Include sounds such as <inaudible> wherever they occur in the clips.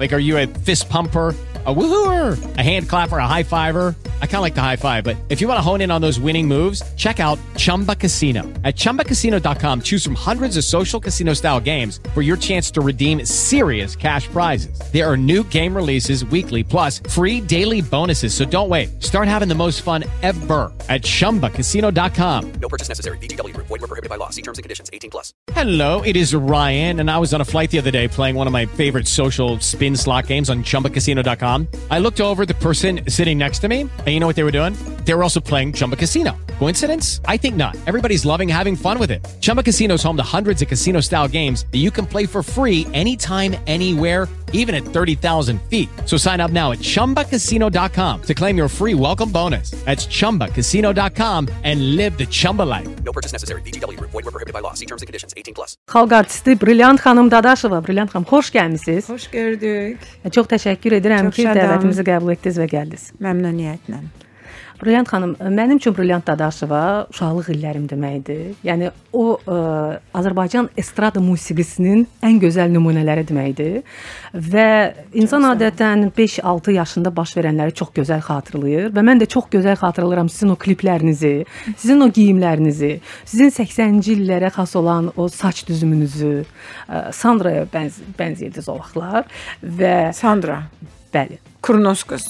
Like, are you a fist pumper? A woohooer, a hand clapper, a high fiver. I kind of like the high five, but if you want to hone in on those winning moves, check out Chumba Casino. At chumbacasino.com, choose from hundreds of social casino style games for your chance to redeem serious cash prizes. There are new game releases weekly, plus free daily bonuses. So don't wait. Start having the most fun ever at chumbacasino.com. No purchase necessary. Group. Void were prohibited by law. See terms and conditions. 18 plus. Hello, it is Ryan, and I was on a flight the other day playing one of my favorite social spin slot games on chumbacasino.com. I looked over the person sitting next to me, and you know what they were doing? They were also playing Chumba Casino. Coincidence? I think not. Everybody's loving having fun with it. Chumba Casino is home to hundreds of casino style games that you can play for free anytime, anywhere, even at 30,000 feet. So sign up now at chumbacasino.com to claim your free welcome bonus. That's chumbacasino.com and live the Chumba life. No purchase necessary. VGW Group. Void were prohibited by law. See terms and conditions. 18 plus. Xalq artisti Brilliant xanım Dadaşova. Brilliant xanım, xoş gəlmisiniz. Xoş gördük. Çox təşəkkür edirəm Çox ki, şadam. dəvətimizi qəbul etdiniz və gəldiniz. Məmnuniyyətlə. Brilliant xanım, mənim üçün Brilliant Dadaşova uşaqlıq illərim deməkdir. Yəni o ə, Azərbaycan estrada musiqisinin ən gözəl nümunələri deməkdir. Və insan adətən 5-6 yaşında baş verənləri çox gözəl xatırlayır və mən də çox gözəl xatırlayıram sizin o kliplərinizi, sizin o geyimlərinizi, sizin 80-ci illərə xas olan o saç düzümünüzü, ə, Sandraya bənz bənzəyirdiniz o vaxtlar və Sandra, bəli. Kurnos qız.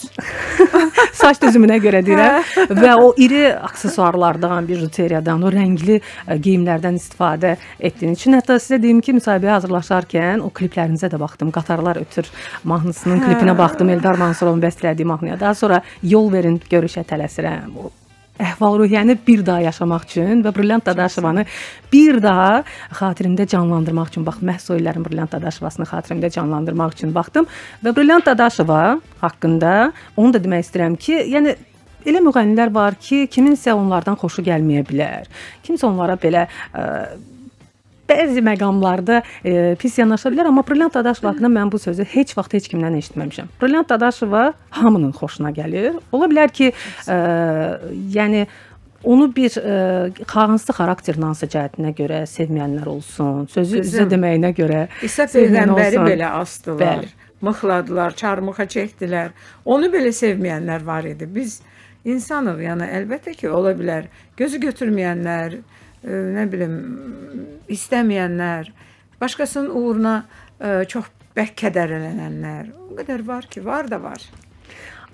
saç düzümünə görə deyirəm <laughs> və o iri aksesuarlardan, bijuteriyadan, o rəngli ə, geyimlərdən istifadə etdiyiniz üçün hətta sizə deyim ki, müsahibəyə hazırlaşarkən o kliplərinizə də baxdım. Qatarlar ötür mahnısının klipinə baxdım. Eldar Mansurovun bəstələdiyi mahnıya. Daha sonra Yol verin görüşə tələsirəm. O əhval-ruhiyyəni bir daha yaşamaq üçün və Brilliant Dadaşovanı bir daha xatirimdə canlandırmaq üçün bax məhz o illərin Brilliant Dadaşovasını xatirimdə canlandırmaq üçün baxdım və Brilliant Dadaşova haqqında onu da demək istəyirəm ki, yəni elə müğənnilər var ki, kiminsə onlardan xoşu gəlməyə bilər. Kimsə onlara belə ə, bəzi məqamlarda e, pis yanaşa bilər, amma Brilliant Dadaşova haqqında mən bu sözü heç vaxt heç kimdən eşitməmişəm. Brilliant Dadaşova hamının xoşuna gəlir. Ola bilər ki, e, yəni onu bir e, hansısa xarakterin hansı cəhətinə görə sevməyənlər olsun, sözü üzə Qızım, deməyinə görə İsa peyğəmbəri belə asdılar. Bəli. Mıxladılar, çarmıxa çəkdilər. Onu belə sevməyənlər var idi. Biz insanıq, yəni əlbəttə ki, ola bilər. Gözü götürməyənlər, nə bilim, istəməyənlər, başqasının uğruna e, çox bərk kədərlənənlər. O qədər var ki, var da var.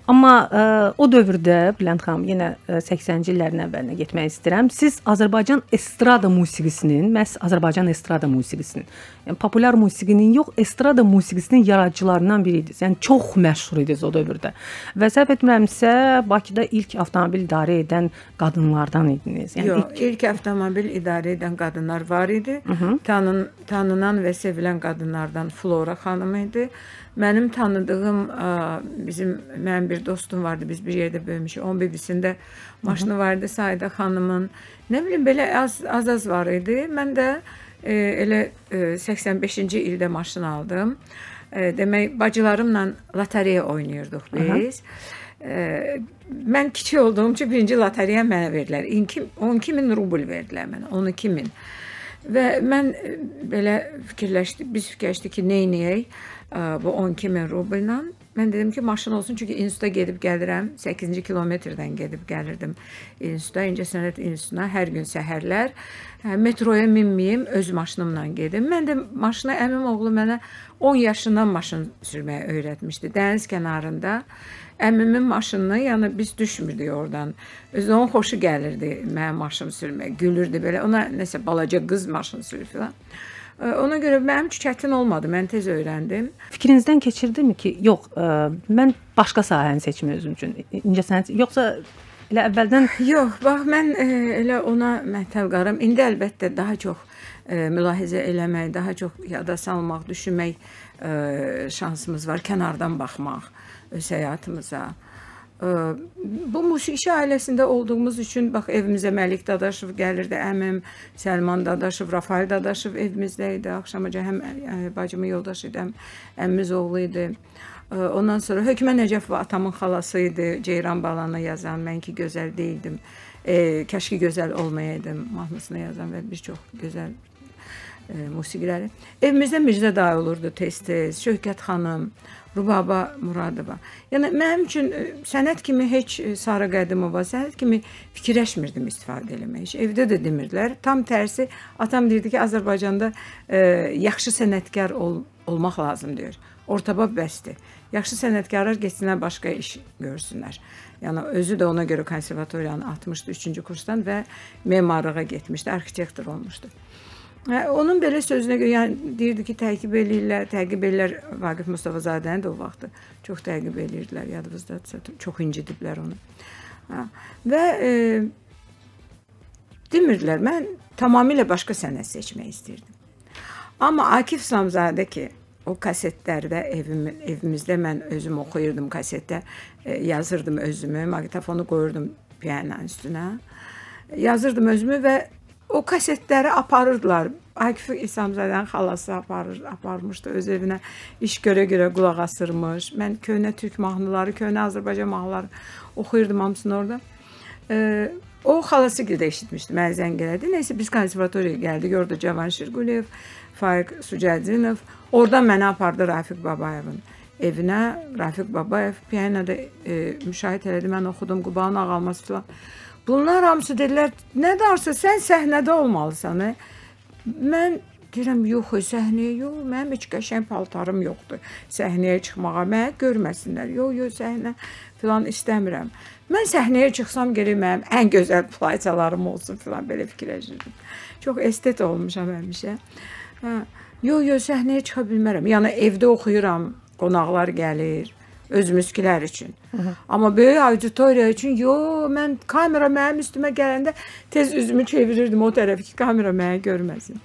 Amma ə, o dövrdə Bülent xanım yenə ə, 80-ci illərin əvvəlinə getmək istəyirəm. Siz Azərbaycan estrada musiqisinin, məhz Azərbaycan estrada musiqisinin, yəni populyar musiqinin yox, estrada musiqisinin yaradıcılarından biri idiniz. Yəni çox məşhur idiniz o dövrdə. Və səhv etmirəmsə, Bakıda ilk avtomobil idarə edən qadınlardan idiniz. Yəni Yox, ilk avtomobil idarə edən qadınlar var idi. Tanın, tanınan və sevilən qadınlardan Flora xanım idi. Mənim tanıdığım ə, bizim mənim bir dostum vardı. Biz bir yerdə böyümüşük. Onun bibisində maşını vardı Saida xanımın. Nə bilim belə az az az var idi. Mən də e, elə e, 85-ci ildə maşın aldım. E, demək bacılarımla lotereya oynayırdıq biz. E, mən kiçik olduğum üçün birinci lotereya mənə verdilər. 12 12 min rubl verdilər mənə. 12 min. Və mən e, belə fikirləşdim, biz fikirləşdik ki, nə edək bu 12 min rublə. Mən dedim ki, maşın olsun çünki instituta gedib gəlirəm. 8-ci kilometrdən gedib gəlirdim instituta, İncəsənət İnstitutuna hər gün səhərlər. Hə, metroya minməyim, öz maşınımla gedim. Mən də maşına əmim oğlu mənə 10 yaşından maşın sürməyi öyrətmişdi. Dəniz kənarında əmimin maşınını, yəni biz düşmürdük oradan. Özü onun xoşu gəlirdi mənim maşın sürməyə. Gülürdü belə. Ona nəsə balaca qız maşın sürür filan. Ə, Ona görə mənim üçün çətin olmadı. Mən tez öyrəndim. fikrinizdən keçirdimi ki, yox, ə, mən başqa sahəni seçim özüm üçün. İncəsənət yoxsa elə əvvəldən <laughs> Yox, bax mən e, elə ona məhtəl qaram. İndi əlbəttə daha çox e, mülahizə eləmək, daha çox yada salmaq, düşünmək e, şansımız var, kənardan baxmaq öz həyatımıza. E, bu musiqi ailəsində olduğumuz üçün bax evimizə Məlik Dadaşov gəlirdi, əmim Səlman Dadaşov, Rafael Dadaşov evimizdə idi. Axşamaca həm e, bacımın yoldaşı idi, həm əmmimiz oğlu idi. Ondan sonra Hökmə Nəcəfova atamın xalası idi. Ceyran balanı yazan, mən ki gözəl deyildim. E, kəşki gözəl olmayaydım mahnısını yazan və bir çox gözəl e, musiqiləri. Evimizdə Mirzə dayı olurdu tez-tez, Şövkət xanım, Rubaba Muradova. Yəni mənim üçün e, sənət kimi heç e, Sara Qədimova, sənət kimi fikirləşmirdim istifadə eləmək. Heç evdə də demirdilər. Tam tərsi atam deyirdi ki, Azərbaycanda e, yaxşı sənətkar ol, olmaq lazımdır. Ortabab bəsdir. Yaxşı sənətkarlar getsinlər başqa iş görsünlər. Yəni özü də ona görə konservatoriyanı atmışdı 3-cü kursdan və memarlığa getmişdi, arxitektor olmuşdu. Hə, onun belə sözünə görə yəni deyirdi ki, təqib eləyirlər, təqib eləyirlər Vaqif Mustafazadəni də o vaxtı çox təqib eləyirdilər, yadınızdadırsa, çox incidiblər onu. Hə. Və e, demirdilər, mən tamamilə başqa sənət seçmək istirdim. Amma Akif Samzadə ki, o kasetlərdə evim evimizdə mən özüm oxuyurdum kasetdə, e, yazırdım özümü, maqnitofonu qoyurdum pianonun üstünə. Yazırdım özümü və o kasetləri aparırdılar. Akif İsamzadənin xalası aparır, aparmışdı öz evinə. İş görə-görə qulaq asırmış. Mən köhnə türk mahnıları, köhnə Azərbaycan mahnıları oxuyurdum hamısını orada. Ee, o xalası gildə eşitmişdi. Mənə zəng elədi. Nəysə biz konservatoriyaya gəldik. Orada Cavan Şirquliyev, Faiq Sucədinov, orada məni apardı Rafiq Babayevin evinə. Rafiq Babayev pianoda e, müşahidə elədi. Mən oxudum Qubanın ağalması filan. Bunlar hamısı dedilər, nə darsa sən səhnədə olmalısan. He? Mən deyirəm, yox, səhnəyə yox, mənim heç qəşəng paltarım yoxdur. Səhnəyə çıxmağa mənə görməsinlər. Yox, yox, səhnə filan istəmirəm. Mən səhnəyə çıxsam gərək mənim ən gözəl playçalarım olsun filan belə fikirləşirdim. Çox estet olmuşam həmişə. Hə. Yox, yox, səhnəyə çıxa bilmərəm. Yəni evdə oxuyuram, qonaqlar gəlir öz müskilər üçün. Hı -hı. Amma böyük auditoriya üçün yo, mən kamera mənim üstümə gələndə tez üzümü çevirirdim o tərəf ki, kamera məni görməsin.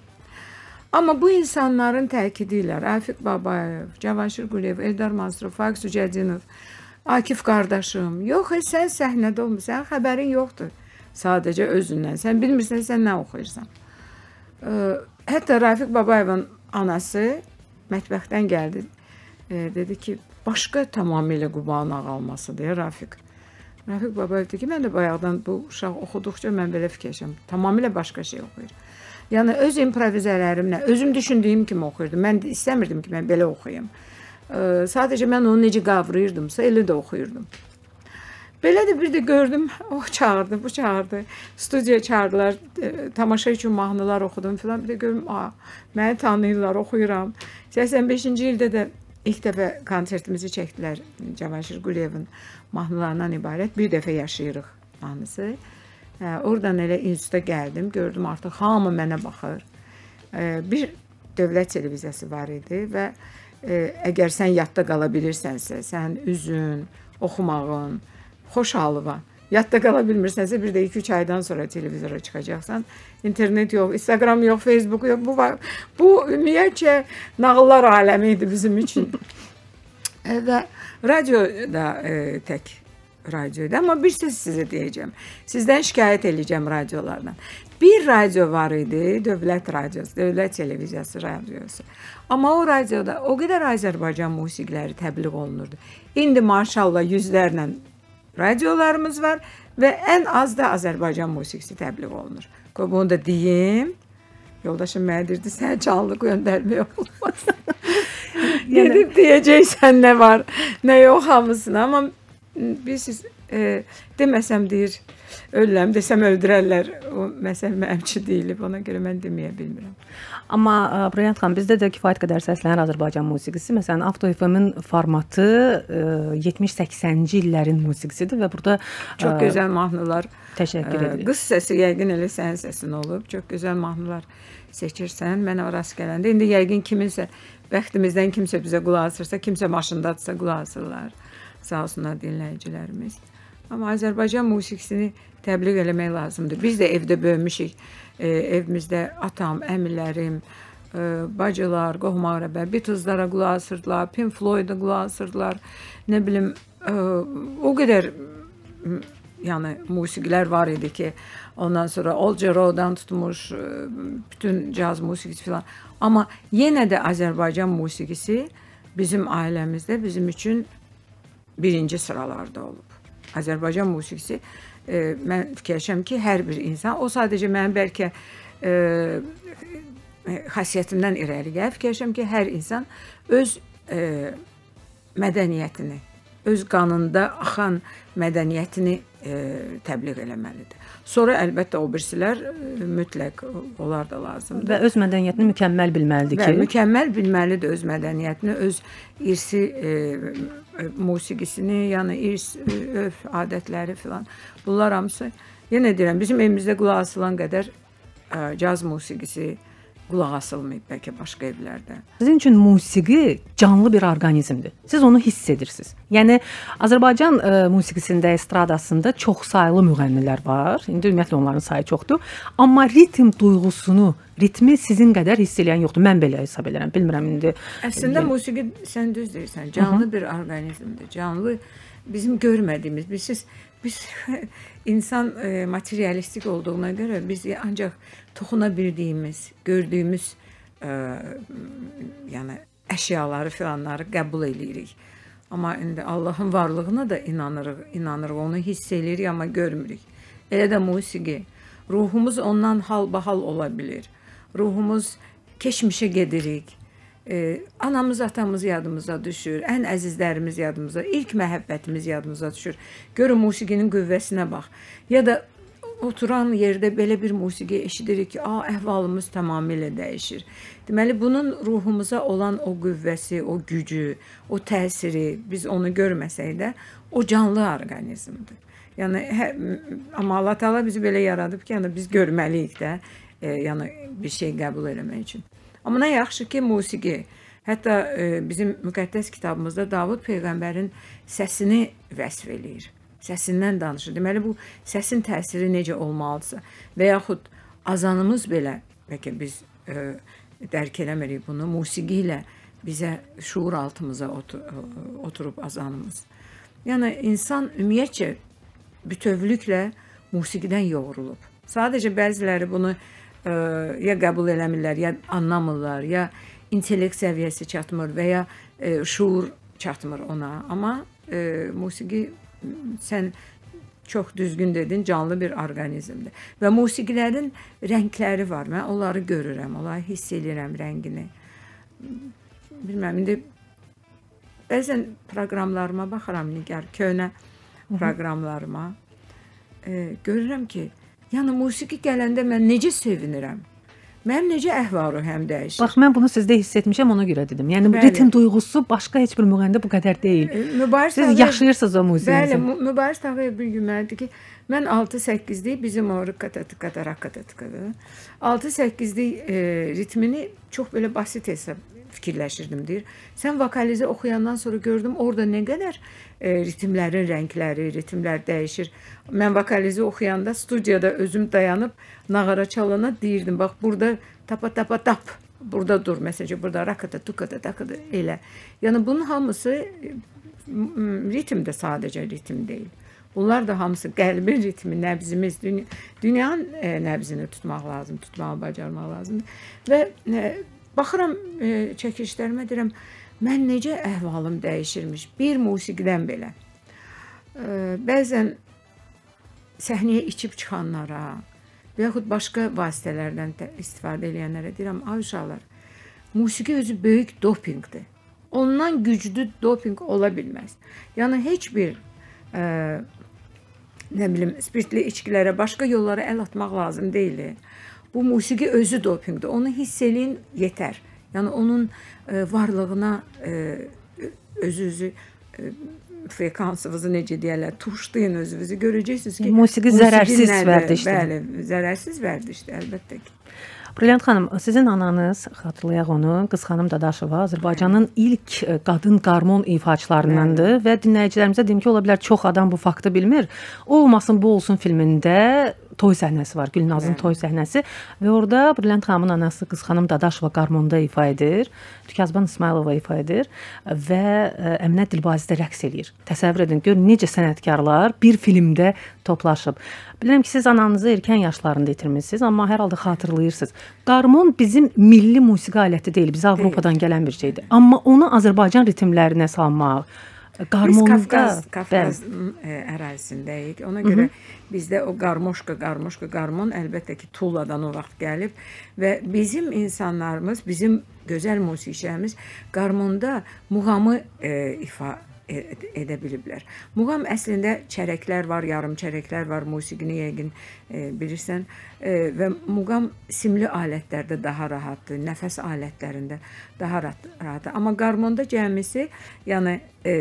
Amma bu insanların təkidi ilə Rafiq Babayev, Cavanşir Quliyev, Eldar Mansurov, Faiq Sucədinov, Akif qardaşım, yox, sən səhnədə olmusan, xəbərin yoxdur. Sadəcə özündən. Sən bilmirsən sən nə oxuyursan. Ə, hətta Rafiq Babayevin anası mətbəxdən gəldi. E, dedi ki, başqa tamamilə Qubanın ağalması deyə Rafiq. Rafiq Babayev dedi ki, mən də bayaqdan bu uşaq oxuduqca mən belə fikirləşirəm. Tamamilə başqa şey oxuyur. Yəni öz improvizələrimlə, özüm düşündüyüm kimi oxuyurdum. Mən istəmirdim ki, mən belə oxuyum. Ə, sadəcə mən onu necə qavrayırdımsa, elə də oxuyurdum. Belə də bir də gördüm, o oh, çağırdı, bu çağırdı. Studiyaya çağırdılar, e, tamaşa üçün mahnılar oxudum filan. Bir də gördüm, a, məni tanıyırlar, oxuyuram. 85-ci ildə də İlk dəfə konsertimizi çəkdilər Cavanşir Quliyevin mahnılarından ibarət Bir dəfə yaşayırıq mahnısı. Oradan elə instituta gəldim, gördüm artıq hamı mənə baxır. Bir dövlət televiziyası var idi və əgər sən yadda qala bilirsənsə, sən üzün, oxumağın, xoş halı var. Yadda qala bilmirsənsə bir də 2-3 aydan sonra televizora çıxacaqsan. İnternet yox, Instagram yox, Facebook yox. Bu. Bu ümumiyyətcə nağıllar aləmi idi bizim üçün. <laughs> E, və radio da e, tək radioydu. Amma bir söz sizə deyəcəm. Sizdən şikayət eləyəcəm radiolardan. Bir radio var idi, dövlət radiosu, dövlət televiziyası radiosu. Amma o radioda o qədər Azərbaycan musiqiləri təbliğ olunurdu. İndi maşallah yüzlərlə radiolarımız var və ən az da Azərbaycan musiqisi təbliğ olunur. Qoy bunu da deyim. Yoldaşım mənə deyirdi, sən canlı göndərmək olmaz. Gedib deyəcəksən nə var, nə yox hamısını. Amma bilirsiniz, e, deməsəm deyir, ölürəm, desəm öldürərlər. O məsələ mənim üçün deyilib, ona görə mən deməyə bilmirəm. Amma e, Brilliant xanım, bizdə də kifayət qədər səslənən Azərbaycan musiqisi, məsələn, Avto FM-in formatı 70-80-ci e, illərin musiqisidir və burada çox e, gözəl mahnılar təşəkkür edirik. Qız səsi yəqin elə sənin səsin olub. Çox gözəl mahnılar seçirsən. Mənə rast gələndə indi yəqin kiminsə bəxtimizdən kimsə bizə qulaq asırsa, kimsə maşındadırsa qulaq asırlar. Sağ olsunlar dinləyicilərimiz. Amma Azərbaycan musiqisini təbliğ eləmək lazımdır. Biz də evdə böyümüşük. E, evimizdə atam, əmilərim, e, bacılar, qohum-əqrəbə Beatleslara qulaq asırdılar, Pink Floyd-a qulaq asırdılar. Nə bilim, e, o qədər yəni musiqilər var idi ki, ondan sonra Old Jero'dan tutmuş e, bütün caz musiqisi filan. Amma yenə də Azərbaycan musiqisi bizim ailəmizdə bizim üçün birinci sıralarda olub. Azərbaycan musiqisi e, mən fikirləşirəm ki, hər bir insan, o sadəcə mənim bəlkə e, e, xasiyyətimdən irəli gəlib fikirləşirəm ki, hər insan öz e, mədəniyyətini, öz qanında axan mədəniyyətini e, təbliğ eləməlidir. Sonra əlbəttə o birisilər e, mütləq onlar da lazımdır. Və öz mədəniyyətini mükəmməl bilməlidir Və ki, mükəmməl bilməlidir öz mədəniyyətini, öz irsi e, musiqisini, yəni irs, örf, adətləri filan. Bunlar hamısı yenə deyirəm, bizim evimizdə qulaq asılan qədər e, caz musiqisi qulaq asılmayıb bəlkə başqa evlərdə. Sizin üçün musiqi canlı bir orqanizmdir. Siz onu hiss edirsiniz. Yəni Azərbaycan ə, musiqisində, estradasında çoxsaylı müğənnilər var. İndi ümumiyyətlə onların sayı çoxdur. Amma ritm duyğusunu, ritmi sizin qədər hiss edən yoxdur. Mən belə hesab edirəm. Bilmirəm indi. Əslində musiqi sən düz deyirsən, canlı bir orqanizmdir. Canlı bizim görmədiyimiz, biz siz biz <laughs> insan e, materialistik olduğuna görə biz ancaq toxuna bildiyimiz, gördüyümüz e, yəni əşyaları filanları qəbul eləyirik. Amma indi Allahın varlığına da inanırıq, inanırıq, onu hiss eləyirik amma görmürük. Elə də musiqi. Ruhumuz ondan halbahal ola bilər. Ruhumuz keçmişə gedirik. Ee, anamız, atamız yadımıza düşür, ən əzizlərimiz yadımıza, ilk məhəbbətimiz yadımıza düşür. Görün musiqinin qüvvəsinə bax. Ya da oturan yerdə belə bir musiqi eşidirik ki, a əhvalımız tamamilə dəyişir. Deməli bunun ruhumuza olan o qüvvəsi, o gücü, o təsiri biz onu görməsək də o canlı orqanizmdir. Yəni hə, amma Allah Taala bizi belə yaradıb ki, yəni biz görməliyik də, e, yəni bir şey qəbul etmək üçün. Amma nə yaxşı ki, musiqi. Hətta e, bizim müqəddəs kitabımızda Davud peyğəmbərin səsini vəsf eləyir. Səsindən danışır. Deməli bu səsin təsiri necə olmalıdırsa və yaxud azanımız belə bəlkə biz e, dərk eləmirik bunu musiqi ilə bizə şuur altımıza otur, e, oturub azanımız. Yəni insan ümumiyyətcə bütövlüklə musiqidən yoğrulub. Sadəcə bəziləri bunu ya qəbul eləmirlər, ya anlamırlar, ya intellekt səviyyəsi çatmır və ya ə, şuur çatmır ona. Amma ə, musiqi sən çox düzgün dedin, canlı bir orqanizmdir. Və musiqilərin rəngləri var. Mən onları görürəm, onları hiss edirəm rəngini. Bilməm, indi bəzən proqramlarıma baxıram, nigar köhnə proqramlarıma. E, görürəm ki, Yəni musiqi gələndə mən necə sevinirəm. Mənim necə əhval-ruhəm dəyişir. Bax mən bunu sizdə hiss etmişəm, ona görə dedim. Yəni bu Bəli. ritm duyğusu başqa heç bir müğənnidə bu qədər deyil. E, Mübariz Siz Tağıyev- yaşayırsınız o Bəli, musiqini. Mü- Mübariz Tağıyev bir gün mənə dedi ki, mən 6-8-lik bizim o rıqatatıqada raqatatıqada 6-8-lik e, ritmini çox belə basit hesab fikirləşirdim deyir. Sən vokalizi oxuyandan sonra gördüm orada nə qədər e, ritmlərin rəngləri, ritmlər dəyişir. Mən vokalizi oxuyanda studiyada özüm dayanıb nağara çalana deyirdim, bax burada tapa tapa tap burada dur məsələn burada rakata tukata takada elə. Yəni bunun hamısı e, ritm də sadəcə ritm deyil. Bunlar da hamısı qəlbin ritmi, nəbzimiz, dünya, dünyanın e, nəbzini tutmaq lazım, tutmağı bacarmaq lazımdır. Və e, baxıram e, çəkilişlərimə deyirəm, mən necə əhvalım dəyişirmiş bir musiqidən belə. E, bəzən səhnəyə içib çıxanlara və yaxud başqa vasitələrdən də istifadə edənlərə deyirəm, ay uşaqlar, musiqi özü böyük dopinqdir. Ondan güclü dopinq ola bilməz. Yəni heç bir ə, nə bilim spirtli içkilərə, başqa yollara əl atmaq lazım deyil. Bu musiqi özü dopinqdir. Onu hiss eləyin yetər. Yəni onun ə, varlığına ə, özünüzü ə, frekansınızı necə deyirlər, tuşlayın özünüzü görəcəksiniz ki, Musiqi zərərsiz vərdişdir. Bəli, zərərsiz vərdişdir əlbəttə ki. Brilliant xanım, sizin ananız, xatırlayaq onu, Qız xanım Dadaşova Azərbaycanın ilk e, qadın qarmon ifaçılarındandır və dinləyicilərimizə deyim ki, ola bilər çox adam bu faktı bilmir. O olmasın bu olsun filmində toy səhnəsi var, Gülnazın toy səhnəsi və orada Brilliant xanımın anası Qız xanım Dadaşova qarmonda ifa edir, Tükazban İsmailova ifa edir və ə, Əminə Dilbazi də rəqs eləyir. Təsəvvür edin, gör necə sənətkarlar bir filmdə toplaşıb. Bilirəm ki, siz ananızı erkən yaşlarında itirmisiniz, amma hər halda xatırlayırsınız. Qarmon bizim milli musiqi aləti deyil, bizə Avropadan gələn bir şeydir. Amma onu Azərbaycan ritmlərinə salmaq, Qarmonda, Biz Qafqaz. Qafqaz ə, ərazisindəyik. Ona görə bizdə o qarmoşka, qarmoşka, qarmon əlbəttə ki, Tulladan o vaxt gəlib və bizim insanlarımız, bizim gözəl musiqiçilərimiz qarmonda muğamı ə, ifa e- edə biliblər. Muğam əslində çərəklər var, yarım çərəklər var, musiqini yəqin e, bilirsən e, və muğam simli alətlərdə daha rahatdır, nəfəs alətlərində daha rahat, rahatdır. Amma qarmonda cəmisi, yəni e,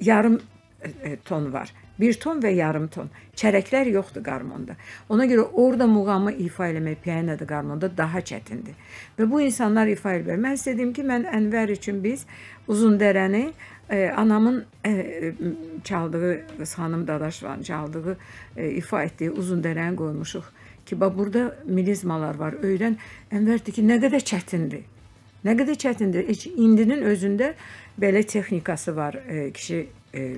yarım e, ton var. Bir ton və yarım ton. Çərəklər yoxdur qarmonda. Ona görə orada muğamı ifa eləmək pianoda qarmonda daha çətindir. Və bu insanlar ifa edir. Mən istədim ki, mən Ənvər üçün biz Uzundərəni e, anamın e, çaldığı xanım Dadaşovanın çaldığı e, ifa etdiyi Uzundərəni qoymuşuq ki, bax burada milizmalar var. Öyrən Ənvər deyir ki, nə qədər çətindir. Nə qədər çətindir. Heç indinin özündə belə texnikası var e, kişi e,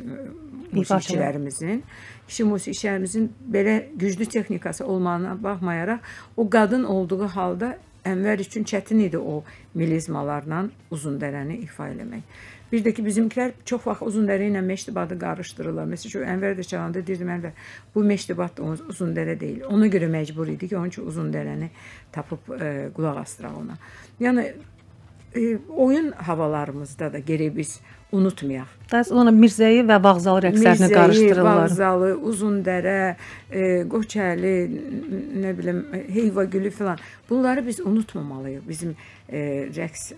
musiqiçilərimizin. Kişi musiqiçilərimizin belə güclü texnikası olmağına baxmayaraq o qadın olduğu halda Ənvər üçün çətin idi o milizmalarla uzun dərəni ifa eləmək. Bir də ki bizimkilər çox vaxt uzun dərə ilə meştibadı qarışdırırlar. Məsələn, Ənvər də çalanda deyirdim Ənvər, bu meştibat da uzun dərə deyil. Ona görə məcbur idi ki, onun üçün uzun dərəni tapıb e, qulaq asdıraq ona. Yəni e, oyun havalarımızda da gərək biz unutmayaq. Daha sonra Mirzəyi və Vağzalı rəqslərini qarışdırırlar. Vağzalı, Uzundərə, e, Qoçəli, nə bilim, e, Heyvagülü filan. Bunları biz unutmamalıyıq. Bizim e, rəqs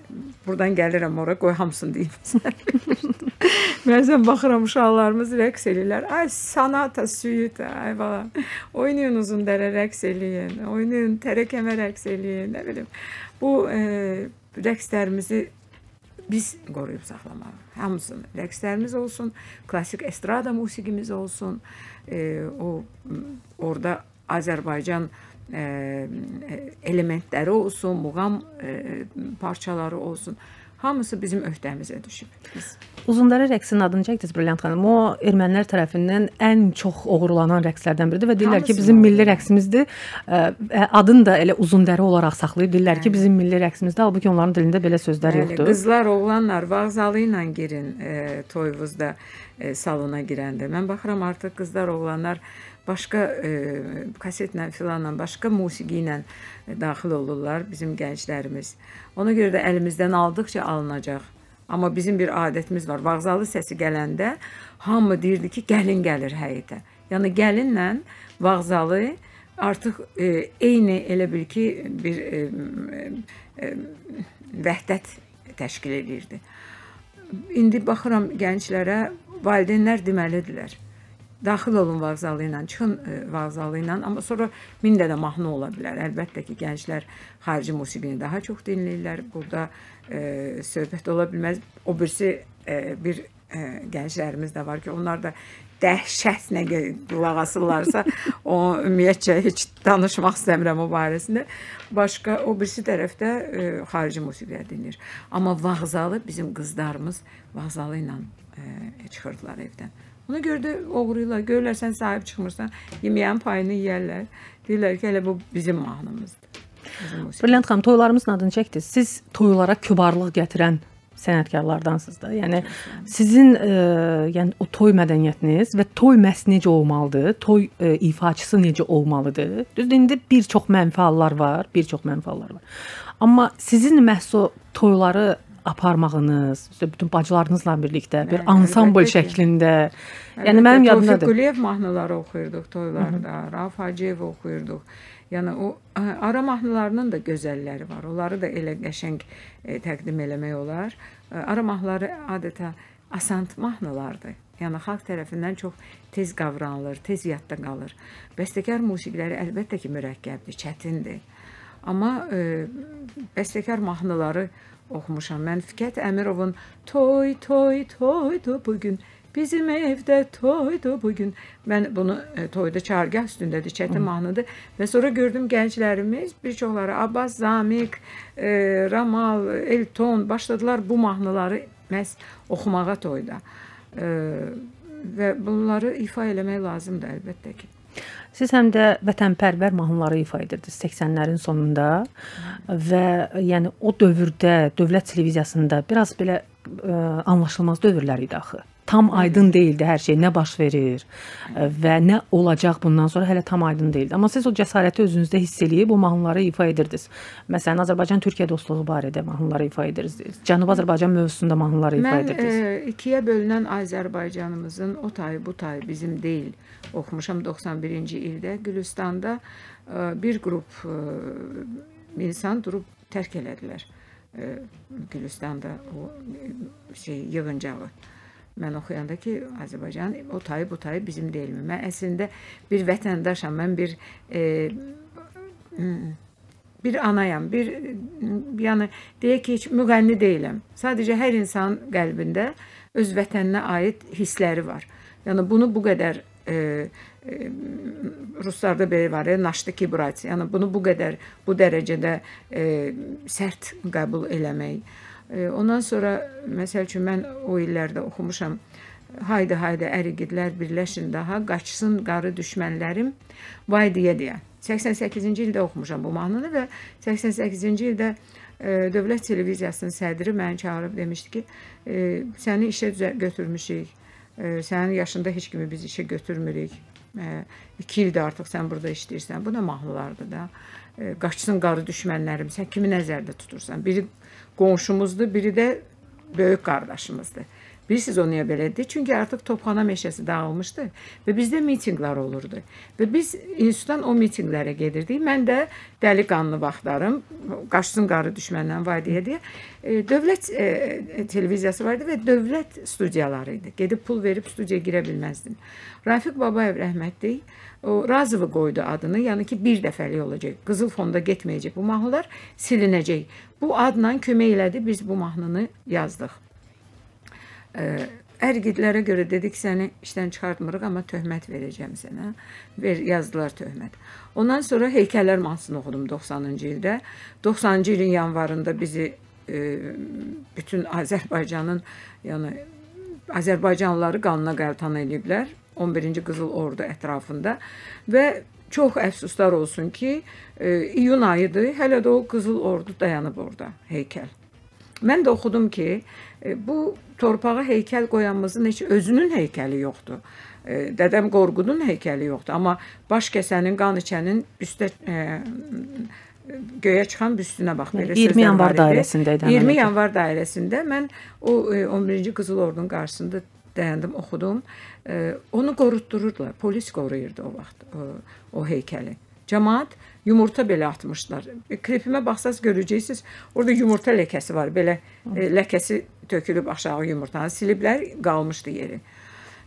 burdan gəlirəm ora qoy hamısını deyim. <laughs> Bəzən baxıram uşaqlarımız rəqs eləyirlər. Ay sanata süyüt, ay bala. Oynayın Uzundərə rəqs eləyin. Oynayın tərəkəmə rəqs eləyin, nə bilim. Bu e, rəqslərimizi biz qoruyub saxlamalıyıq. Hamısını. Rəqslərimiz olsun, klassik estrada musiqimiz olsun. E, o orada Azərbaycan e, elementləri olsun, muğam e, parçaları olsun. Hamısı bizim öhdəmizə düşüb. Biz Uzundərə rəqsinin adını çəkdiniz Brilliant xanım. O ermənilər tərəfindən ən çox oğurlanan rəqslərdən biridir və deyirlər ki, Hamısını bizim milli rəqsimizdir. Adını da elə Uzundərə olaraq saxlayır. Deyirlər ki, bizim milli rəqsimizdir. Halbuki onların dilində belə sözlər Bəli, yoxdur. Qızlar, oğlanlar vağzalı ilə girin e, toyvuzda e, salona girəndə. Mən baxıram artıq qızlar, oğlanlar başqa e, kasetlə filanla, başqa musiqi ilə daxil olurlar bizim gənclərimiz. Ona görə də əlimizdən aldıqca alınacaq. Amma bizim bir adətimiz var. Vağzalı səsi gələndə hamı deyirdi ki, gəlin gəlir həyətə. Yəni gəlinlə vağzalı artıq e, eyni elə bil ki bir e, e, vəhdət təşkil edirdi. İndi baxıram gənclərə, valideynlər deməlidirlər. Daxil olun vağzalı ilə, çıxın e, vağzalı ilə, amma sonra min dənə mahnı ola bilər. Əlbəttə ki, gənclər xarici musiqini daha çox dinləyirlər. Burada e, söhbət ola bilməz. O birisi e, bir e, gənclərimiz də var ki, onlar da dəhşətlə qulaq asırlarsa, <laughs> o ümumiyyətcə heç danışmaq istəmirəm o barəsində. Başqa o birisi tərəfdə e, xarici musiqilər dinləyir. Amma vağzalı bizim qızlarımız vağzalı ilə e, çıxırdılar evdən. Ona görə də oğruyurlar. Görürlər sən sahib çıxmırsan, yeməyin payını yeyərlər. Deyirlər ki, elə bu bizim mahnımızdır. Brilliant xanım, toylarımızın adını çəkdiniz. Siz toylara kübarlıq gətirən sənətkarlardansınız da. Yəni sizin e, yəni o toy mədəniyyətiniz və toy məhz necə olmalıdır? Toy e, ifaçısı necə olmalıdır? Düzdür, indi bir çox mənfi hallar var, bir çox mənfi hallar var. Amma sizin məhz o toyları aparmağınız, bütün bacılarınızla birlikdə bir Bəli, ansambl əlbəttə şəklində. Yəni mənim Əlbəttə, Tofiq yadımdadır. Quliyev mahnıları oxuyurduq toylarda, Rauf Hacıyev oxuyurduq. Yəni o ara mahnılarının da gözəlləri var. Onları da elə qəşəng e, təqdim eləmək olar. Ə, Ara mahnıları adətən asant mahnılardır. Yəni xalq tərəfindən çox tez qavranılır, tez yadda qalır. Bəstəkar musiqiləri əlbəttə ki, mürəkkəbdir, çətindir. Amma e, bəstəkar mahnıları oxumuşam. Mən Fikət Əmirovun Toy, toy, toydu bu gün. Bizim evdə toydu bu gün. Mən bunu e, toyda çargah üstündədir, çətin mahnıdır və sonra gördüm gənclərimiz bir çoxları Abbas Zamik, e, Ramal, Elton başladılar bu mahnıları məhz oxumağa toyda. E, və bunları ifa eləmək lazımdır əlbəttə ki. Siz həm də vətənpərvər mahnıları ifa edirdiniz 80-lərin sonunda və yəni o dövrdə dövlət televiziyasında biraz belə ə, anlaşılmaz dövrlər idi axı. Tam aydın değildi hər şey, nə baş verir ə, və nə olacaq bundan sonra hələ tam aydın değildi. Amma siz o cəsarəti özünüzdə hiss eləyib bu mahnıları ifa edirdiniz. Məsələn, Azərbaycan-Türkiyə dostluğu barədə mahnıları ifa edirdiniz. Cənubi Azərbaycan mövzusunda mahnıları ifa Mən edirdiniz. e, ikiyə bölünən Azərbaycanımızın o tayı bu tayı bizim deyil oxumuşam 91-ci ildə Gülüstanda e, bir qrup e, insan durub tərk elədilər. E, Gülüstanda o e, şey yığıncağı. Mən oxuyanda ki, Azərbaycan o tayı bu tayı bizim deyilmi? Mən əslində bir vətəndaşam, mən bir e, bir anayam, bir yəni deyək ki, heç müğənni deyiləm. Sadəcə hər insan qəlbində öz vətəninə aid hissləri var. Yəni bunu bu qədər e, e, ruslarda belə var, e, naştiki brats. Yəni bunu bu qədər bu dərəcədə e, sərt qəbul eləmək. Ondan sonra məsəl üçün mən o illərdə oxumuşam. Haydi haydi ərigidlər birləşin daha, qaçsın qarı düşmənlərim. Vay deyə deyə. 88-ci ildə oxumuşam bu mahnını və 88-ci ildə e, Dövlət Televiziyasının sədri məni çağırıb demişdi ki, e, səni işə götürmüşük. E, sənin yaşında heç kimi biz işə götürmürük. 2 ildir artıq sən burada işləyirsən. Bu da mahnılardır da. E, qaçsın qarı düşmənlərim. Sən kimi nəzərdə tutursan? Biri qonşumuzdur, biri də böyük qardaşımızdır. Bilirsiniz o niyə belədir? Çünki artıq Topxana meşəsi dağılmışdı və bizdə mitinqlər olurdu. Və biz institutdan o mitinqlərə gedirdik. Mən də dəliqanlı vaxtlarım, qaçsın qarı düşməndən vay deyə e, dövlət e, televiziyası vardı və dövlət studiyaları idi. Gedib pul verib studiyaya girə bilməzdin. Rafiq Babayev rəhmətli o Razıvı qoydu adını. Yəni ki, bir dəfəlik olacaq. Qızıl fonda getməyəcək. Bu mahnılar silinəcək. Bu adla kömək elədi biz bu mahnını yazdıq. Ərgidlərə görə dedik səni işdən çıxartmırıq, amma töhmət verəcəm sənə. Ver yazdılar töhmət. Ondan sonra heykəllər mahnısını oxudum 90-cı ildə. 90-cı ilin yanvarında bizi e, bütün Azərbaycanın, yəni Azərbaycanlıları qanına qəltan ediblər. 11-ci Qızıl Ordu ətrafında və çox əfsuslar olsun ki, e, iyun ayıdır, hələ də o Qızıl Ordu dayanıb orada heykəl. Mən də oxudum ki, e, bu torpağa heykəl qoyanımızın heç özünün heykəli yoxdur. E, Dədəm Qorqudun heykəli yoxdur, amma baş kəsənin, qan içənin üstə e, göyə çıxan büstünə bax belə 20 sözlər yanvar dairəsində idi, 20 həmin yanvar dairəsində mən o e, 11-ci Qızıl Ordunun qarşısında dayandım, oxudum. E, Onu qorutdururdular. Polis qoruyurdu o vaxt o, o heykəli. Cəmaət yumurta belə atmışlar. E, Klipimə baxsaz görəcəksiniz, orada yumurta ləkəsi var. Belə e, ləkəsi tökülüb aşağı yumurtanı siliblər, qalmışdı yeri.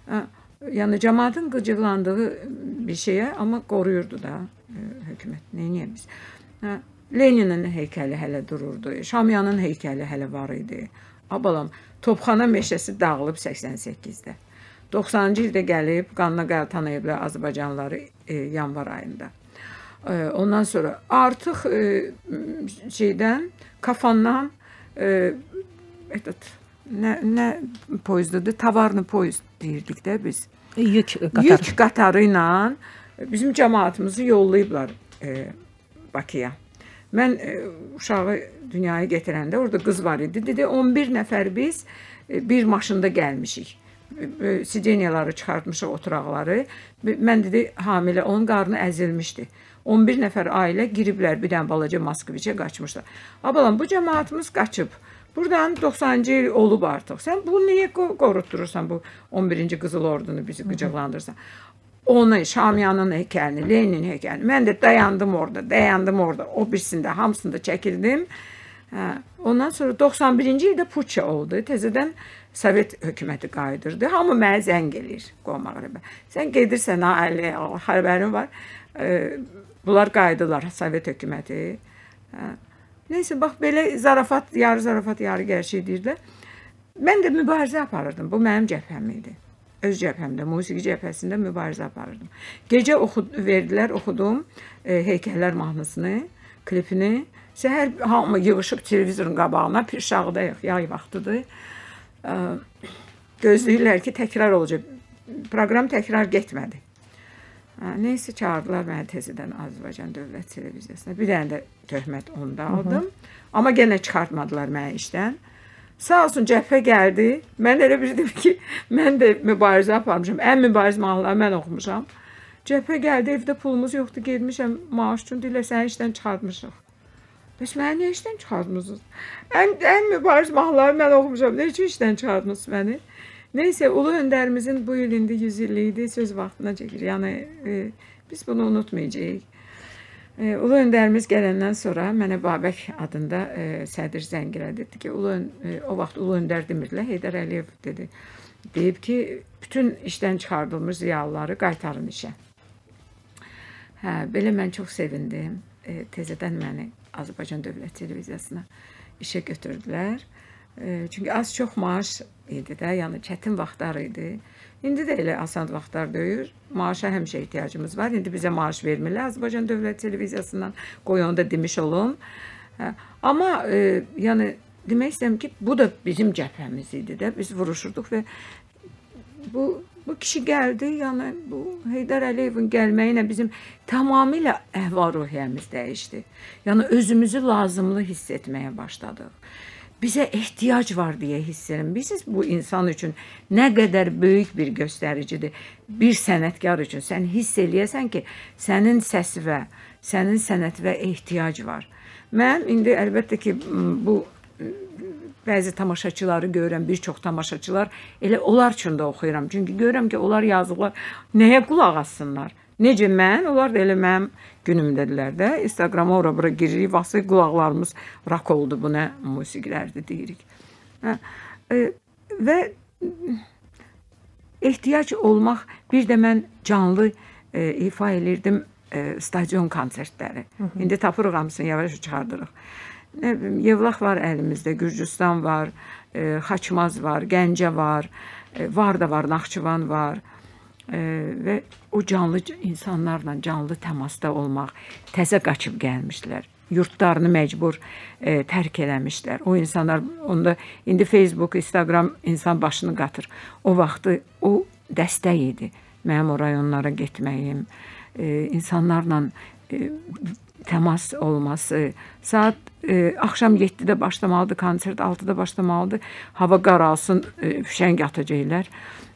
Ha, Yəni cəmaətin qıcıqlandığı bir şeyə amma qoruyurdu da e, hökumət. Nə biz? Hə, Leninin heykəli hələ dururdu. Şamyanın heykəli hələ var idi. Abalam, Topxana meşəsi dağılıb 88-də. 90-cı ildə gəlib qanına qəltan ediblər Azərbaycanlıları e, yanvar ayında. Ondan sonra artıq e, şeydən, kafandan e, nə, nə poyuzdadır? Tavarlı poyuz deyirdik də biz. E, yük qatarı. Yük qatarı ilə bizim cəmaatımızı yollayıblar Bakıya. Mən uşağı dünyaya gətirəndə orada qız var idi. Dedi 11 nəfər biz bir maşında gəlmişik. Sideniyaları çıxartmışıq, oturaqları. Mən dedi hamilə, onun qarnı əzilmişdi. 11 nəfər ailə giriblər bir dənə balaca Moskviçə qaçmışlar. Abalam bu cəmaatımız qaçıb. Burdan 90-cı il olub artıq. Sən bu niyə qo- qorutdurursan bu 11-ci Qızıl Ordunu bizi qıcıqlandırsan? Onu, Şamyanın heykəlini, Lenin heykəlini. Mən də dayandım orada, dayandım orada. O birisində, hamısında çəkildim. Hə, ondan sonra 91-ci ildə puçya oldu. Təzədən Sovet hökuməti qayıdırdı. Hamı mənə zəng eləyir Qomağrəbə. Sən gedirsən ha əli, xəbərin var. E, bunlar qayıdılar Sovet hökuməti. Hə. Nəysə bax belə zarafat, yarı zarafat, yarı gerçək deyirlər. Mən də mübarizə aparırdım. Bu mənim cəbhəm idi. Öz cəbhəmdə, musiqi cəbhəsində mübarizə aparırdım. Gecə oxud verdilər, oxudum e, heykəllər mahnısını, klipini. Səhər hamı yığılıb televizorun qabağına, Pirşağıdayıq, yay vaxtıdır. E, gözləyirlər ki, təkrar olacaq. Proqram təkrar getmədi. Hə, nəysə çağırdılar məni təzədən Azərbaycan Dövlət Televiziyasına. Bir dənə də töhmət onda aldım. Amma yenə çıxartmadılar məni işdən. Sağ olsun cəbhə gəldi. Mən elə bildim ki, mən də mübarizə aparmışam. Ən mübariz mahnıları mən oxumuşam. Cəbhə gəldi, evdə pulumuz yoxdur, getmişəm maaş üçün dilə səni işdən çıxartmışıq. Bəs məni niyə işdən çıxartmısınız? Ən ən mübariz mahnıları mən oxumuşam. Üçün işdən çıxartmısınız məni? Nəysə, ulu öndərimizin bu il indi 100 illiyidir, söz vaxtına çəkir. Yəni e, biz bunu unutmayacağıq. E, ulu öndərimiz gələndən sonra mənə Babək adında e, sədr zəng elədi dedi ki, ulu e, o vaxt ulu öndər demirdilər, Heydər Əliyev dedi. Deyib ki, bütün işdən çıxardılmış ziyalıları qaytarın işə. Hə, belə mən çox sevindim. E, təzədən məni Azərbaycan Dövlət Televiziyasına işə götürdülər. E, çünki az çox maaş idi də, yəni çətin vaxtlar idi. İndi də elə asan vaxtlar deyil. Maaşa həmişə ehtiyacımız var. İndi bizə maaş vermirlər Azərbaycan Dövlət Televiziyasından. Qoy onu da demiş olum. Hə, amma e, yəni demək istəyirəm ki, bu da bizim cəbhəmiz idi də. Biz vuruşurduq və bu bu kişi gəldi, yəni bu Heydər Əliyevin gəlməyi ilə bizim tamamilə əhval-ruhiyyəmiz dəyişdi. Yəni özümüzü lazımlı hiss etməyə başladıq. Bizə ehtiyac var deyə hiss edirəm. Bilirsiniz bu insan üçün nə qədər böyük bir göstəricidir. Bir sənətkar üçün sən hiss eləyəsən ki, sənin səsinə, sənin sənətinə ehtiyac var. Mən indi əlbəttə ki, bu bəzi tamaşaçıları görürəm, bir çox tamaşaçılar elə onlar üçün də oxuyuram. Çünki görürəm ki, onlar yazıqlar nəyə qulaq assınlar? Necə mən, onlar da elə mənim günümdədirlər də. Instagrama ora bura giririk, vaxtı qulaqlarımız rak oldu bu nə musiqilərdir deyirik. Hə, e, və ehtiyac olmaq bir də mən canlı e, ifa elirdim e, stadion konsertləri. İndi tapırıq hamısını yavaş çıxardırıq. Nə bilim, Yevlax var əlimizdə, Gürcüstan var, e, Xaçmaz var, Gəncə var, e, var da var, Naxçıvan var. E, və o canlı insanlarla canlı təmasda olmaq, təzə qaçıb gəlmişlər. Yurtlarını məcbur e, tərk eləmişlər. O insanlar onda indi Facebook, Instagram insan başını qatır. O vaxtı o dəstək idi. Mənim o rayonlara getməyim, e, insanlarla e, təmas olması. Saat e, axşam 7-də başlamalıdır konsert, 6-da başlamalıdır. Hava qaralsın, e, fişəng atacaqlar.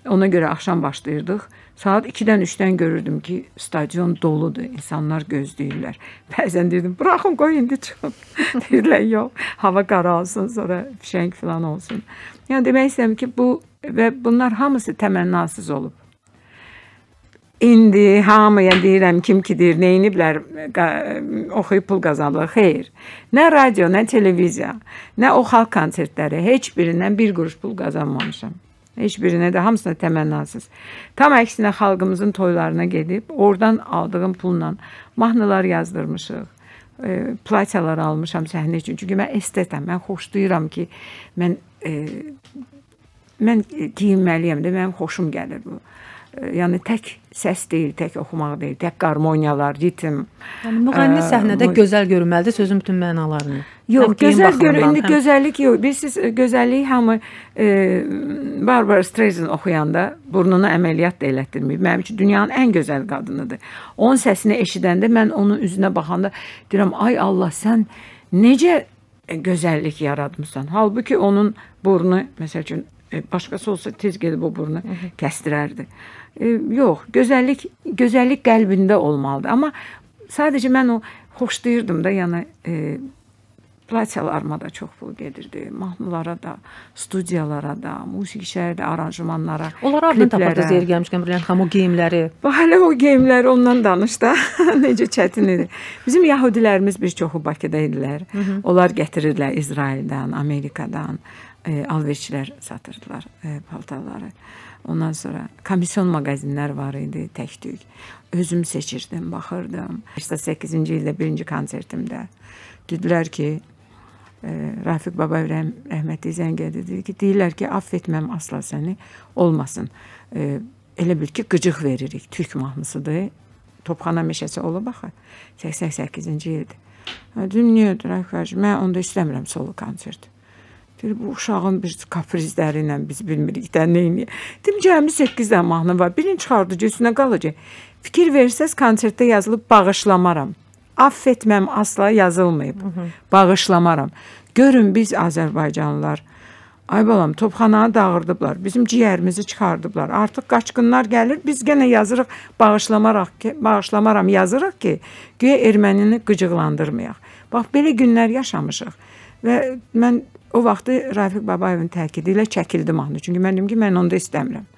Ona görə axşam başlayırdıq. Saat 2-dən 3-dən görürdüm ki, stadion doludur, insanlar gözləyirlər. <laughs> Bəzən deyirdim, buraxın qoy indi çıxın. <laughs> Deyirlər, yox, hava qaralsın, sonra fişəng falan olsun. Yəni demək istəyirəm ki, bu və bunlar hamısı təmənnasız olub. İndi hamıya deyirəm kim ki deyir, neyniblər qa- oxuyub pul qazanırlar. Xeyr. Nə radio, nə televiziya, nə o xalq konsertləri heç birindən bir quruş pul qazanmamışam. Heç birinə də hamısına təmənnasız. Tam əksinə xalqımızın toylarına gedib oradan aldığım pulla mahnılar yazdırmışıq. E, platiyalar almışam səhnə üçün. Çünki mən estetəm. Mən xoşlayıram ki, mən e, mən geyinməliyəm də, mənim xoşum gəlir bu. E, Yəni tək səs deyil, tək oxumaq deyil, tək qarmoniyalar, ritm. Yəni müğənni Ə, səhnədə mu- gözəl görünməlidir sözün bütün mənalarını. Yox, Həm gözəl görün, baxımından, indi həm- gözəllik yox. Bilirsiniz, gözəllik hamı e, Barbara Streisand oxuyanda burnunu əməliyyat da elətdirməyib. Mənim üçün dünyanın ən gözəl qadınıdır. Onun səsini eşidəndə mən onun üzünə baxanda deyirəm, ay Allah, sən necə gözəllik yaratmısan. Halbuki onun burnu, məsəl üçün e, başqası olsa tez gedib o burnu kəsdirərdi. E, yox, gözəllik gözəllik qəlbində olmalıdır. Amma sadəcə mən o xoşlayırdım da, yəni e, platiyalarıma da çox pul gedirdi. Mahnılara da, studiyalara da, musiqi də, aranjmanlara, Onlara adını tapırdınız yer gəlmişkən Brilliant xanım o geyimləri. Hələ o geyimləri ondan danış da. <laughs> Necə çətin idi. Bizim yahudilərimiz bir çoxu Bakıda idilər. Onlar gətirirlər İsraildən, Amerikadan, e, alverçilər satırdılar e, paltarları. Ondan sonra komisyon mağazinlər var idi, tək-tük. Özüm seçirdim, baxırdım. 8-ci ildə birinci konsertimdə dedilər ki, Rafiq Babayev rəhm, rəhmətli zəng edir dedi ki, deyirlər ki, aff etməm asla səni olmasın. E, elə bil ki, qıcıq veririk. Türk mahnısıdır. Topxana meşəsi olub axı. 88-ci ildir. Dedim, niyə Rafiq mən onda istəmirəm solo konsert. Deyir, bu uşağın bir kaprizləri ilə biz bilmirik də nə edir. Dedim, cəmi 8 dənə mahnı var. Birini çıxardacaq, üstünə qalacaq. Fikir versəz konsertdə yazılıb bağışlamaram. Aff etməm asla yazılmayıb. Bağışlamaram. Görün biz Azərbaycanlılar Ay balam, topxananı dağırdıblar. Bizim ciyərimizi çıxardıblar. Artıq qaçqınlar gəlir. Biz yenə yazırıq, bağışlamaraq ki, bağışlamaram yazırıq ki, güya ermənini qıcıqlandırmayaq. Bax belə günlər yaşamışıq. Və mən o vaxtı Rafiq Babayevin təkidi ilə çəkildim mahnı. Çünki mən dedim ki, mən onda istəmirəm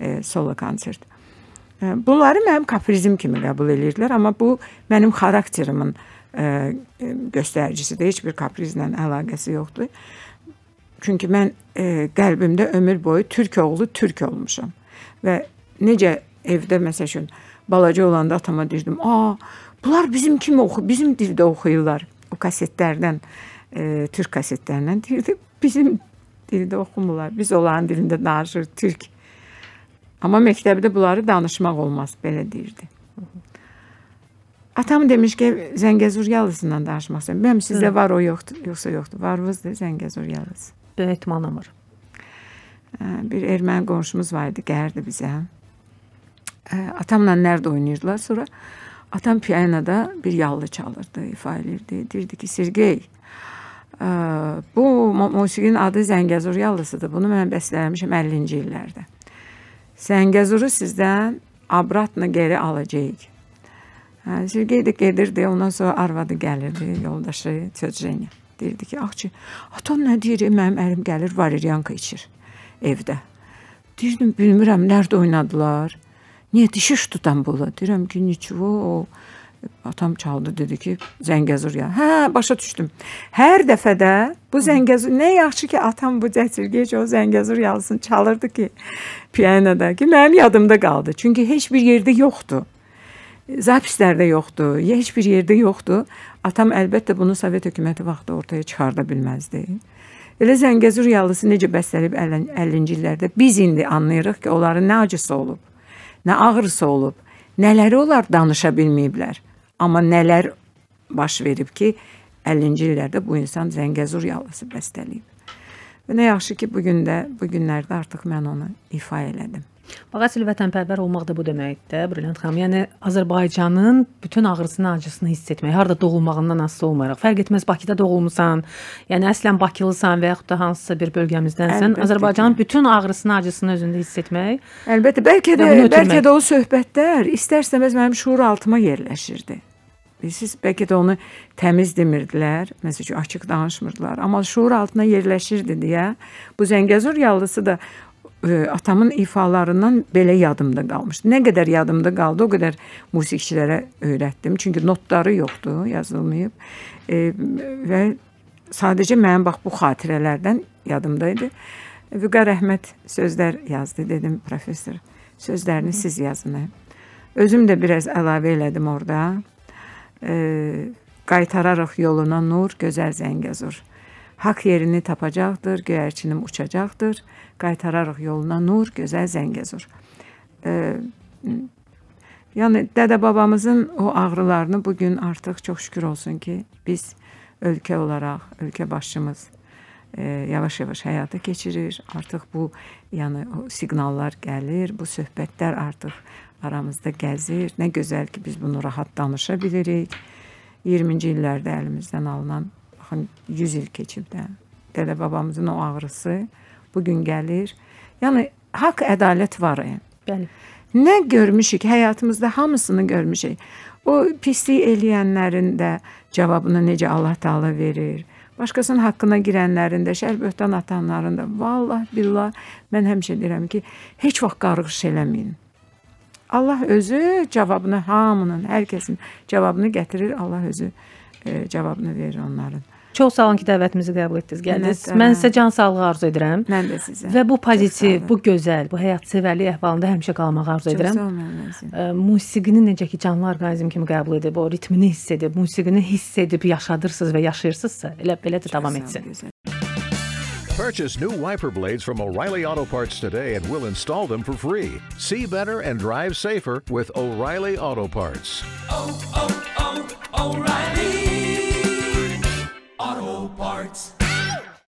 e, solo konsert. Bunları mənim kaprizim kimi qəbul edirdilər, amma bu mənim xarakterimin göstəricisidir. Heç bir kaprizlə əlaqəsi yoxdur. Çünki mən qəlbimdə ömür boyu türk oğlu türk olmuşam. Və necə evdə məsəl üçün balaca olanda atama deyirdim: "A, bunlar bizim kimi oxu, bizim dildə oxuyurlar." O kasetlərdən, e, türk kasetlərindən deyirdi, bizim dildə oxumurlar. Biz onların dilində danışır türk. Amma məktəbdə bunları danışmaq olmaz, belə deyirdi. Atam demiş ki, Zəngəzur yalısından danışmaq istəyirəm. Bilmirəm sizdə var o yoxdur, yoxsa yoxdur. Varınızdır Zəngəzur yalısı. Böyük ehtimalla var. bir erməni qonşumuz var idi, gəlirdi bizə. Atamla nərdə oynayırdılar. Sonra atam pianoda bir yallı çalırdı, ifa edirdi. Deyirdi ki, Sergey, bu musiqinin adı Zəngəzur yallısıdır. Bunu mən bəstələmişəm 50-ci illərdə. Zəngəzuru sizdən abratla geri alacağıq. Sergey də gedirdi, ondan sonra arvadı gəlirdi, yoldaşı Tözrenya. Deyirdi ki, Axçı, atan nə deyir, mənim əlim gəlir, valeriyanka içir evdə. Deyirdim, bilmirəm, nerede oynadılar. Niyə dişiş tutan bula? Deyirəm ki, niçvo o atam çaldı dedi ki, Zəngəzur ya. Hə, başa düşdüm. Hər dəfədə bu Zəngəzur nə yaxşı ki, atam bu cəsirgec o Zəngəzur yalısını çalırdı ki, pianoda ki, mənim yadımda qaldı. Çünki heç bir yerdə yoxdur. Zapislərdə yoxdur, heç bir yerdə yoxdur. Atam əlbəttə bunu Sovet hökuməti vaxtı ortaya çıxarda bilməzdi. Elə Zəngəzur yalısı necə bəstəlib 50-ci illərdə biz indi anlayırıq ki, onların nə acısı olub, nə ağrısı olub, nələri onlar danışa bilməyiblər. Amma nələr baş verib ki, 50-ci illərdə bu insan Zəngəzur yalısı bəstələyib. Və nə yaxşı ki, bu gün də, bu günlərdə artıq mən onu ifa elədim. Bax əsl vətənpərvər olmaq da bu deməkdir, Brilliant xanım. Yəni Azərbaycanın bütün ağrısını, acısını hiss etmək, harda doğulmağından asılı olmayaraq. Fərq etməz Bakıda doğulmusan, yəni əslən Bakılısan və yaxud da hansısa bir bölgəmizdənsən, Əlbəttə Azərbaycanın ki. bütün ağrısını, acısını özündə hiss etmək. Əlbəttə, bəlkə də bəlkə də o söhbətlər istər-istəməz mənim şuur altıma yerləşirdi. Bilirsiniz, bəlkə də onu təmiz demirdilər, məsəl üçün açıq danışmırdılar, amma şuur altına yerləşirdi deyə bu Zəngəzur yallısı da e, atamın ifalarından belə yadımda qalmışdı. Nə qədər yadımda qaldı, o qədər musiqiçilərə öyrətdim. Çünki notları yoxdur, yazılmayıb. E, və sadəcə mənim bax bu xatirələrdən yadımda idi. Vüqar Əhməd sözlər yazdı, dedim professor. Sözlərini siz yazın. Özüm də biraz əlavə elədim orada. E, qaytararıq yoluna nur, gözəl Zəngəzur. Haqq yerini tapacaqdır, göyərçinim uçacaqdır. Qaytararıq yoluna nur, gözəl Zəngəzur. E, yəni dədə babamızın o ağrılarını bu gün artıq çox şükür olsun ki, biz ölkə olaraq, ölkə başçımız yavaş-yavaş həyata keçirir. Artıq bu yəni o siqnallar gəlir, bu söhbətlər artıq aramızda gəzir. Nə gözəl ki, biz bunu rahat danışa bilirik. 20-ci illərdə əlimizdən alınan baxın 100 il keçib də dədə babamızın o ağrısı bu gün gəlir. Yəni haqq ədalət var. Yəni. Bəli. Nə görmüşük həyatımızda hamısını görmüşük. O pislik eləyənlərin də cavabını necə Allah Taala verir. Başqasının haqqına girənlərin də, şər böhtan atanların da vallah billah mən həmişə deyirəm ki, heç vaxt qarğış eləməyin. Allah özü cavabını hamının, hər kəsin cavabını gətirir. Allah özü e, cavabını verir onların. Çox sağ olun ki, dəvətimizi qəbul etdiniz, gəldiniz. Minnətdaram. Mən sizə can sağlığı arzu edirəm. Mən də sizə. Və bu Çox pozitiv, bu gözəl, bu həyatsevərlik əhvalında həmişə qalmağı arzu Çox edirəm. sağ olun. Ə, musiqini necə ki canlı orqanizm kimi qəbul edib, o ritmini hiss edib, musiqini hiss edib yaşadırsınız və yaşayırsınızsa, elə belə də davam etsin. gözəl. Purchase new wiper blades from O'Reilly Auto Parts today and we'll install them for free. See better and drive safer with O'Reilly Auto Parts. oh, oh, O'Reilly Auto Parts.